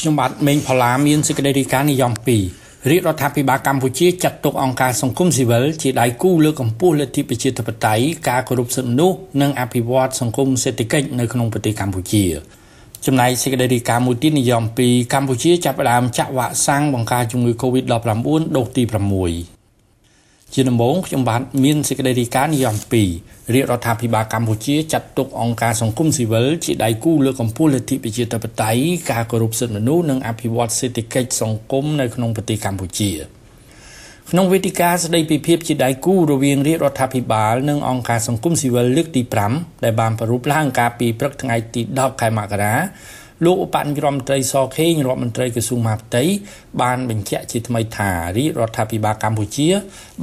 ខ្ញុំបាទមេងផល្លាមានសេចក្តីរាយការណ៍និយម2រាជរដ្ឋាភិបាលកម្ពុជាចាត់ទុកអង្គការសង្គមស៊ីវិលជាដៃគូលើកកម្ពស់លទ្ធិប្រជាធិបតេយ្យការគោរពសិទ្ធិមនុស្សនិងអភិវឌ្ឍសង្គមសេដ្ឋកិច្ចនៅក្នុងប្រទេសកម្ពុជាចំណែកសេចក្តីរាយការណ៍មួយទៀតនិយម2កម្ពុជាចាប់ផ្ដើមចាក់វ៉ាក់សាំងបង្ការជំងឺ Covid-19 ដូសទី6 ជាដំបូងខ្ញុំបាទមានសេចក្តីរាយការណ៍និយម2រាជរដ្ឋាភិបាលកម្ពុជាចាត់ទុកអង្គការសង្គមស៊ីវិលជាដៃគូលើកកម្ពស់លទ្ធិប្រជាធិបតេយ្យការគោរពសិទ្ធិមនុស្សនិងអភិវឌ្ឍសេដ្ឋកិច្ចសង្គមនៅក្នុងប្រទេសកម្ពុជាក្នុងវេទិកាស្តីពីភាពជាដៃគូរវាងរាជរដ្ឋាភិបាលនិងអង្គការសង្គមស៊ីវិលលើកទី5ដែលបានប្រារព្ធឡើងកាលពីព្រឹកថ្ងៃទី10ខែមករា លោកឧបនាយករដ្ឋមន្ត្រីសខេងរដ្ឋមន្ត្រីក្រសួងមហាផ្ទៃបានបញ្ជាក់ជាថ្មីថារាជរដ្ឋាភិបាលកម្ពុជា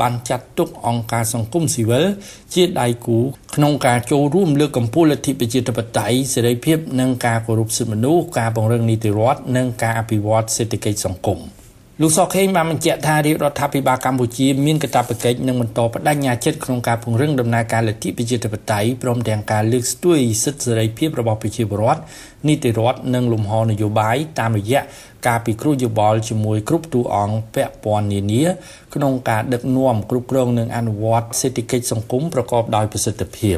បានចាត់ទុកអង្គការសង្គមស៊ីវិលជាដៃគូក្នុងការចូលរួមលើកកម្ពស់លទ្ធិប្រជាធិបតេយ្យសេរីភាពនិងការគោរពសិទ្ធិមនុស្សការពង្រឹងនីតិរដ្ឋនិងការអភិវឌ្ឍសេដ្ឋកិច្ចសង្គម។ លោកសខេងបានបញ្ជាក់ថារាជរដ្ឋាភិបាលកម្ពុជាមានកាតព្វកិច្ចនិងបន្តបដិញ្ញាចិត្តក្នុងការពង្រឹងដំណើរការលទ្ធិប្រជាធិបតេយ្យព្រមទាំងការលើកស្ទួយសិទ្ធិសេរីភាពរបស់ប្រជាពលរដ្ឋនីតិរដ្ឋនិងលំហនយោបាយតាមរយៈការពិគ្រោះយោបល់ជាមួយគ្រប់តួអង្គពាក់ព័ន្ធនានាក្នុងការដឹកនាំគ្រប់គ្រងនិងអនុវត្តសេដ្ឋកិច្ចសង្គមប្រកបដោយប្រសិទ្ធភាព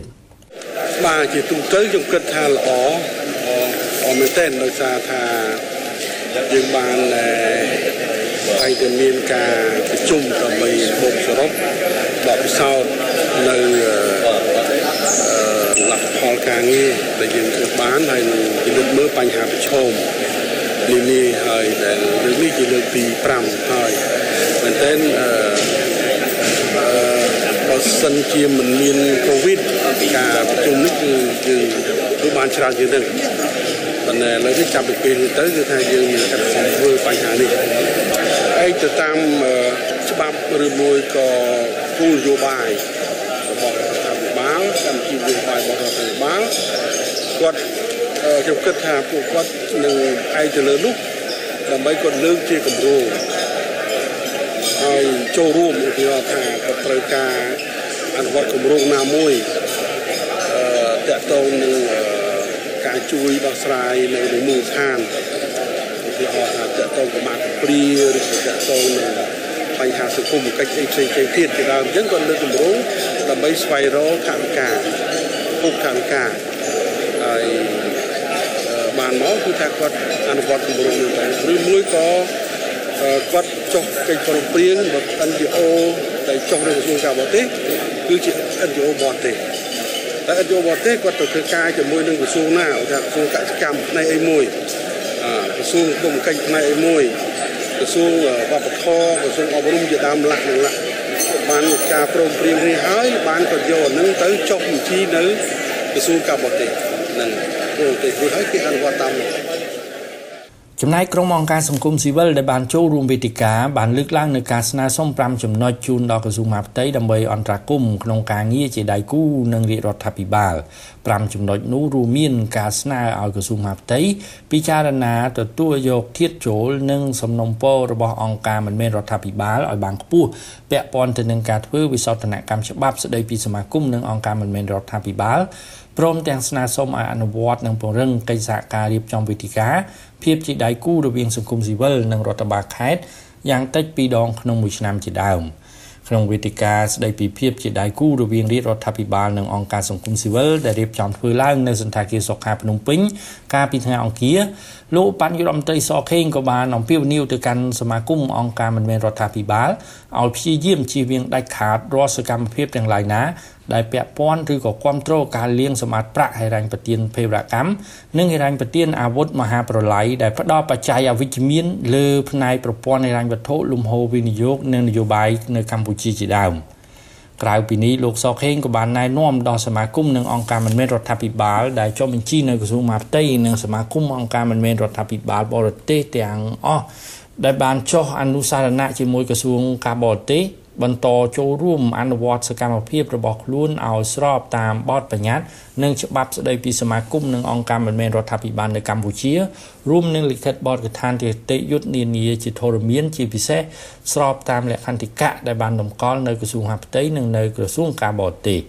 បាទជាទូទៅខ្ញុំគិតថាល្អអមែនទែនដោយសារថាយើងបាន ហើយតែមានការប្រជុំដើម្បីបូកសរុបបទពិសោធន៍នៅលទ្ធផលការងារដែលយើងធ្វើបានហើយនឹងពិនិត្យមើលបញ្ហាប្រឈមនានាហើយដែលរឿងនេះជាលើកទី5ហើយមែនទែនអឺបើសិនជាមិនមានកូវីដការប្រជុំនេះគឺយើងធ្វើបានច្រើនជាងនេះប៉ុន្តែឥឡូវនេះចាប់ពីពេលនេះទៅគឺថាយើងមានការខំធ្វើបញ្ហានេះ ឯកទៅតាមច្បាប់ឬមួយក៏គោលនយោបាយរបស់រដ្ឋាភិបាលកម្មវិធីនយោបាយរបស់រដ្ឋាភិបាលគាត់ខ្ញុំគិតថាពួកគាត់នឹងឯកទៅលើនោះដើម្បីគាត់លើកជាគម្រោងហើយចូលរួមឧទាហរណ៍ថាគាត់ត្រូវការអនុវត្តគម្រោងណាមួយអឺតកតងនឹងការជួយដោះស្រាយនៅមូលដ្ឋានឧទា ហរណ៍ថាតកតងកម្មាព្រាឬក៏តកតងនឹងបញ្ហាសង្គមកិច្ចអីផ្សេងៗទៀតជាដើមអញ្ចឹងគាត់លើកគម្រោងដើម្បីស្វែងរកថវិកាពុកថវិកាហើយបានមកគឺថាគាត់អនុវត្តគម្រោងនេះដែរឬមួយក៏គាត់ចុះកិច្ចប្រឹងប្រែងរបស់ NGO ដែលចុះនៅក្រសួងការបរទេសគឺជា NGO បរទេសតែ NGO បរទេសគាត់ទៅធ្វើការជាមួយនឹងក្រសួងណាថាក្រសួងកសិកម្មផ្នែកអីមួយ ក្រសួងគុំកិច្ចផ្នែកអីមួយក្រសួងវប្បធម៌ក្រសួងអប់រំជាដើមឡាក់នឹងឡាក់បានការព្រមព្រៀងនេះហើយបានក៏យកអានឹងទៅចុះបញ្ជីនៅក្រសួងការបរទេសនឹងប្រទេសរួចហើយគេអនុវត្តតាមនោះ ចំណែកក្រុមអង្គការសង្គមស៊ីវិលដែលបានចូលរួមវេទិកាបានលើកឡើងនៅការស្នើសុំ5ចំណុចជូនដល់ក្រសួងមហាផ្ទៃដើម្បីអន្តរាគមន៍ក្នុងការងារជាដៃគូនឹងរាជរដ្ឋាភិបាល5ចំណុចនោះរួមមានការស្នើឲ្យក្រសួងមហាផ្ទៃពិចារណាទទួលយកធាតចូលនិងសំណុំពររបស់អង្គការមិនមែនរដ្ឋាភិបាលឲ្យបានខ្ពស់ពាក់ព័ន្ធទៅនឹងការធ្វើវិសោធនកម្មច្បាប់ស្តីពីសមាគមនិងអង្គការមិនមែនរដ្ឋាភិបាល ព្រមទាំងស្នើសុំឲ្យអនុវត្តនិងពង្រឹងកិច្ចសហការរៀបចំវេទិកាភាពជាដៃគូរវាងសង្គមស៊ីវិលនិងរដ្ឋបាលខេត្តយ៉ាងតិច2ដងក្នុងមួយឆ្នាំជាដើម។ក្នុងវេទិកាស្ដីពីភាពជាដៃគូរវាងរាជរដ្ឋាភិបាលនិងអង្គការសង្គមស៊ីវិលដែលរៀបចំធ្វើឡើងនៅសន្តាគារសុខាភ្នំពេញកាលពីថ្ងៃអង្គារលោកបញ្ញរដ្ឋមន្ត្រីសខេងក៏បានអំពាវនាវទៅកាន់សមាគមអង្គការមិនមែនរដ្ឋាភិបាលឲ្យព្យាយាមជៀសវាងដាច់ខាតរាល់សកម្មភាពទាំងឡាយណា ដែលពាក់ព័ន្ធឬក៏គ្រប់គ្រងការលាងសម្អាតប្រាក់ហិរញ្ញប្បទានភេរវកម្មនិងហិរញ្ញប្បទានអាវុធមហាប្រឡាយដែលផ្ដល់បច្ច័យអវិជ្ជមានលើផ្នែកប្រព័ន្ធហិរញ្ញវត្ថុលំហូរវិនិយោគនិងនយោបាយនៅកម្ពុជាជាដើមក្រៅពីនេះលោកសខេងក៏បានណែនាំដល់សមាគមនិងអង្គការមិនមែនរដ្ឋាភិបាលដែលចុះបញ្ជីនៅក្រសួងមហាផ្ទៃនិងសមាគមអង្គការមិនមែនរដ្ឋាភិបាលបរទេសទាំងអស់ដែលបានចុះអនុសារណៈជាមួយក្រសួងការបរទេស បន្តចូលរួមអនុវត្តសកម្មភាពរបស់ខ្លួនឲ្យស្របតាមបទបញ្ញត្តិនិងច្បាប់ស្តីពីសមាគមនិងអង្គការមិនមែនរដ្ឋាភិបាលនៅកម្ពុជារួមនឹងលិខិតបទកថានីតិយុត្តនានាជាធរមានជាពិសេសស្របតាមលក្ខន្តិកៈដែលបានតម្កល់នៅក្រសួងហាផ្ទៃនិងនៅក្រសួងការបរទេស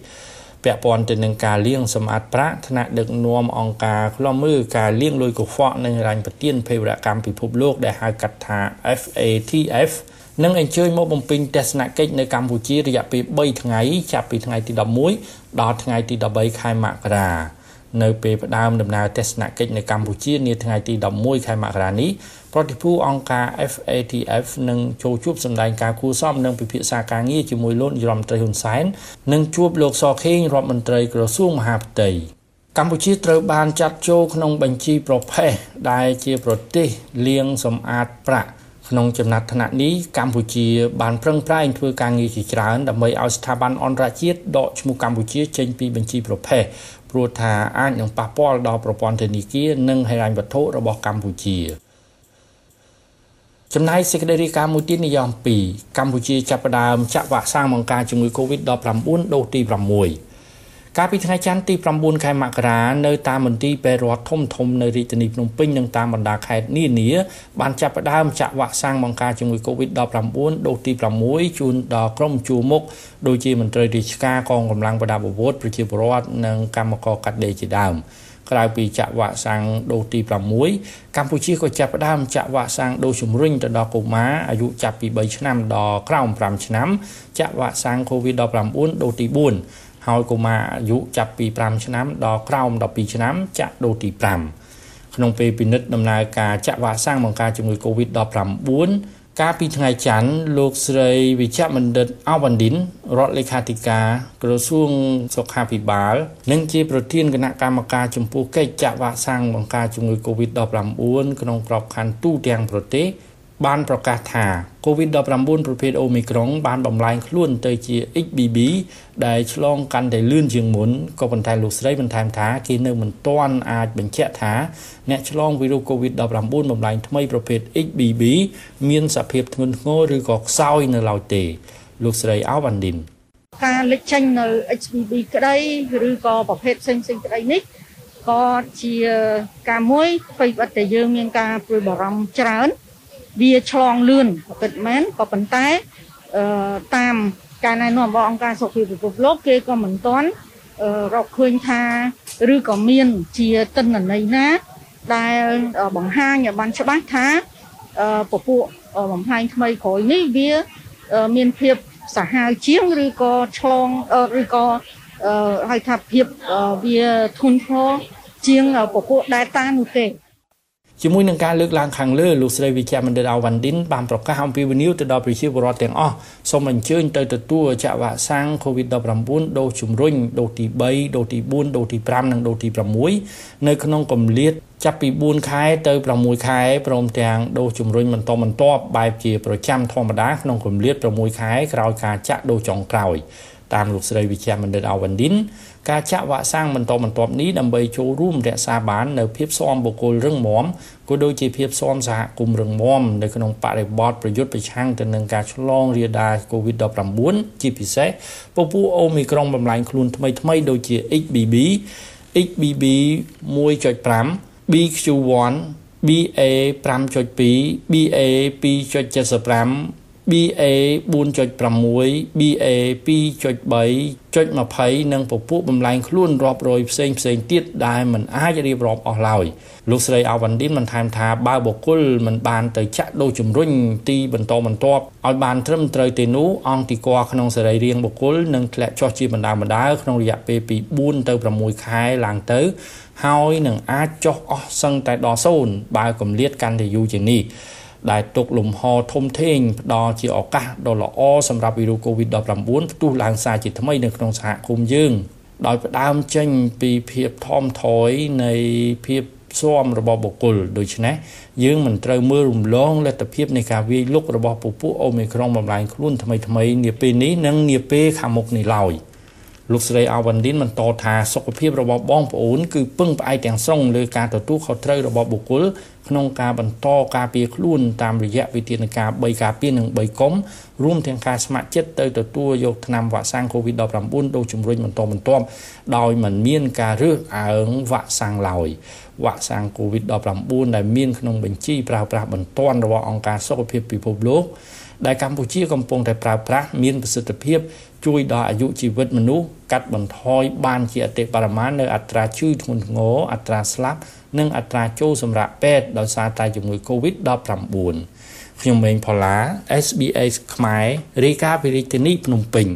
ពាក់ព័ន្ធទៅនឹងការលាងសម្អាតប្រាក់ថ្នាក់ដឹកនាំអង្គការឃ្លាំមើលការលាងលុយកខ្វក់និងរញ្ញប្រទានភេរវកម្មពិភពលោកដែលហៅកាត់ថា FATF នឹងអញ្ជើញមកបំពេញទស្សនកិច្ចនៅកម្ពុជារយៈពេល3ថ្ងៃចាប់ពីថ្ងៃទី11ដល់ថ្ងៃទី13ខែមករានៅពេលផ្ដើមដំណើរទស្សនកិច្ចនៅកម្ពុជានាថ្ងៃទី11ខែមករានេះប្រតិភូអង្គការ FATF នឹងចូលជួបសម្ដែងការគួសមនិងពិភាក្សាការងារជាមួយលោកនាយរដ្ឋមន្ត្រីហ៊ុនសែននិងជួបលោកសខេងរដ្ឋមន្ត្រីក្រសួងមហាផ្ទៃកម្ពុជាត្រូវបានចាត់ចូលក្នុងបញ្ជីប្រភេទដែលជាប្រទេសលាងសម្អាតប្រាក់ ក្នុងចំណាត់ថ្នាក់នេះកម្ពុជាបានប្រឹងប្រែងធ្វើការងារជាច្រើនដើម្បីឲ្យស្ថាប័នអន្តរជាតិដកឈ្មោះកម្ពុជាចេញពីបញ្ជីប្រភេទព្រោះថាអាចនឹងប៉ះពាល់ដល់ប្រព័ន្ធធនាគារនិងហិរញ្ញវត្ថុរបស់កម្ពុជាចំណែកសេចក្តីរាយការណ៍មួយទៀតនិយម2កម្ពុជាចាប់ផ្ដើមចាក់វ៉ាក់សាំងបង្ការជំងឺ Covid-19 ដូសទី6 កាលពីថ្ងៃច័ន្ទទី9ខែមករានៅតាមមន្ទីរពេទ្យរដ្ឋធំធំនៅរាជធានីភ្នំពេញនិងតាមបណ្ដាខេត្តនានាបានចាប់ផ្ដើមចាក់វ៉ាក់សាំងបង្ការជំងឺ Covid-19 ដូសទី6ជូនដល់ក្រុមជួរមុខដូចជាមន្ត្រីរាជការកងកម្លាំងប្រដាប់អាវុធប្រជាពលរដ្ឋនិងកម្មករកាត់ដេរជាដើមក្រៅពីចាក់វ៉ាក់សាំងដូសទី6កម្ពុជាក៏ចាប់ផ្ដើមចាក់វ៉ាក់សាំងដូសជំរុញទៅដល់កុមារអាយុចាប់ពី3ឆ្នាំដល់ក្រោម5ឆ្នាំចាក់វ៉ាក់សាំង COVID-19 ដូសទី4 ហើយកុមារអាយុចាប់ពី5ឆ្នាំដល់ក្រោម12ឆ្នាំចាក់ដូសទី5ក្នុងពេលពិនិត្យដំណើរការចាក់វ៉ាក់សាំងបង្ការជំងឺ Covid-19 កាលពីថ្ងៃច័ន្ទលោកស្រីវិជ្ជបណ្ឌិតអាវ៉ាន់ឌិនរដ្ឋលេខាធិការក្រសួងសុខាភិបាល និងជាប្រធានគណៈកម្មការចំពោះកិច្ចចាក់វ៉ាក់សាំងបង្ការជំងឺ Covid-19 ក្នុងក្របខ័ណ្ឌទូទាំងប្រទេស បានប្រកាសថា COVID-19 ប្រភេទ Omicron បានបំលែងខ្លួនទៅជា XBB ដែលឆ្លងកាន់តែលឿនជាងមុនក៏ប៉ុន្តែលោកស្រីបន្ថែមថាគេនៅមិនទាន់អាចបញ្ជាក់ថាអ្នកឆ្លងវីរុស COVID-19 បំលែងថ្មីប្រភេទ XBB មានសភាពធ្ងន់ធ្ងរឬក៏ខ្សោយនៅឡើយទេ លោកស្រីអាវ៉ាន់ឌិនការលេចចេញនៅ XBB ក្តីឬក៏ប្រភេទផ្សេងផ្សេងក្តីនេះក៏ជាការមួយអ្វីដែលយើងមានការព្រួយបារម្ភច្រើន វាឆ្លងលឿនពិតមែនក៏ប៉ុន្តែអឺតាមការណែនាំរបស់អង្គការសុខភាពពិភពលោកគេក៏មិនទាន់រកឃើញថាឬក៏មានជាទិន្នន័យណាដែលបង្ហាញឲ្យបានច្បាស់ថាពពួកបំផ្លាញថ្មីក្រោយនេះវាមានភាពសាហាវជាងឬក៏ឆ្លងឬក៏ហៅថាភាពវាធន់ធ្ងរជាងពពួក Delta នោះទេ ជាមួយនឹងការលើកឡើងខាងលើលោកស្រីវិជ្ជបណ្ឌិតអាវ៉ាន់ឌិនបានប្រកាសអំពីវិនិយោគទៅដល់ប្រជាពលរដ្ឋទាំងអស់សូមអញ្ជើញទៅទទួលចាក់វ៉ាក់សាំង COVID-19 ដូសជំរុញដូសទី3ដូសទី4ដូសទី5និងដូសទី6នៅក្នុងកម្រិតចាប់ពី4ខែទៅ6ខែព្រមទាំងដូសជំរុញបន្តបន្ទាប់បែបជាប្រចាំធម្មតាក្នុងកម្រិត6ខែក្រោយការចាក់ដូសចុងក្រោយតាមលោកស្រីវិជ្ជបណ្ឌិតអាវ៉ាន់ឌិន ការចាក់វ៉ាក់សាំងបន្តបន្ទាប់នេះដើម្បីចូលរួមរក្សាបាននៅភាពស៊ាំបុគ្គលរឹងមាំក៏ដូចជាភាពស៊ាំសហគមន៍រឹងមាំនៅក្នុងបរិបទប្រយុទ្ធប្រឆាំងទៅនឹងការឆ្លងរាលដាល COVID-19 ជាពិសេសពពួកអូមីក្រុងបំលែងខ្លួនថ្មីថ្មីដូចជា XBB XBB 1.5 BQ1 BA 5.2 BA 2.75 BA 4.6 BA 2.3.20និងពពួកបំលែងខ្លួនរាប់រយផ្សេងផ្សេងទៀតដែលមិនអាចរៀបរាប់អស់ឡើយលោកស្រីអាវ៉ាន់ឌិនបន្ថែមថាបើបុគ្គលមិនបានទៅចាក់ដូសជំរុញទីបន្តបន្ទាប់ឲ្យបានត្រឹមត្រូវទេនោះអង្គទីកក្នុងសរីរាង្គបុគ្គលនឹងធ្លាក់ចុះជាបណ្ដាបណ្ដាក្នុងរយៈពេលពី4ទៅ6ខែឡើងទៅហើយនឹងអាចចុះអស់សឹងតែដល់0បើកម្រិតកាន់តែយូរជាងនេះ ដែលទុកលំហធំធេងផ្ដល់ជាឱកាសដ៏ល្អសម្រាប់វីរុស COVID-19 ផ្ទុះឡើងសារជាថ្មីនៅក្នុងសហគមន៍យើងដោយផ្ដើមចេញពីភាពថមថយនៃភាពស៊ាំរបស់បុគ្គលដូច្នេះយើងមិនត្រូវមើលរំលងលទ្ធភាពនៃការវាយលុករបស់ពពួកអូមីក្រុងបំលែងខ្លួនថ្មីថ្មីនាពេលនេះនិងនាពេលខាងមុខនេះឡើយ។ លោកស្រីអាវ៉ាន់ឌិនបន្តថាសុខភាពរបស់បងប្អូនគឺពឹងផ្អែកទាំងស្រុងលើការទទួលខុសត្រូវរបស់បុគ្គលក្នុងការបន្តការពារខ្លួនតាមរយៈវិធានការ3ការពារនិង3កុំរួមទាំងការស្ម័គ្រចិត្តទៅទទួលយកថ្នាំវ៉ាក់សាំង COVID-19 ដូសជំរុញបន្តបន្ទាប់ដោយមិនមានការរើសអើងវ៉ាក់សាំងឡើយវ៉ាក់សាំង COVID-19 ដែលមានក្នុងបញ្ជីប្រើប្រាស់បន្ទាន់របស់អង្គការសុខភាពពិភពលោកដែលកម្ពុជាកំពុងតែប្រើប្រាស់មានប្រសិទ្ធភាព ជួយដល់អាយុជីវិតមនុស្សកាត់បន្ថយបានជាអតិបរមានៅអត្រាឈឺធ្ងន់ធ្ងរអត្រាស្លាប់និងអត្រាចូលសម្រាប់ពេទ្យដោយសារតែជំងឺ Covid-19 ខ្ញុំម៉េងផល្លា SBS ខ្មែររាយការណ៍ពីរាជធានីភ្នំពេញ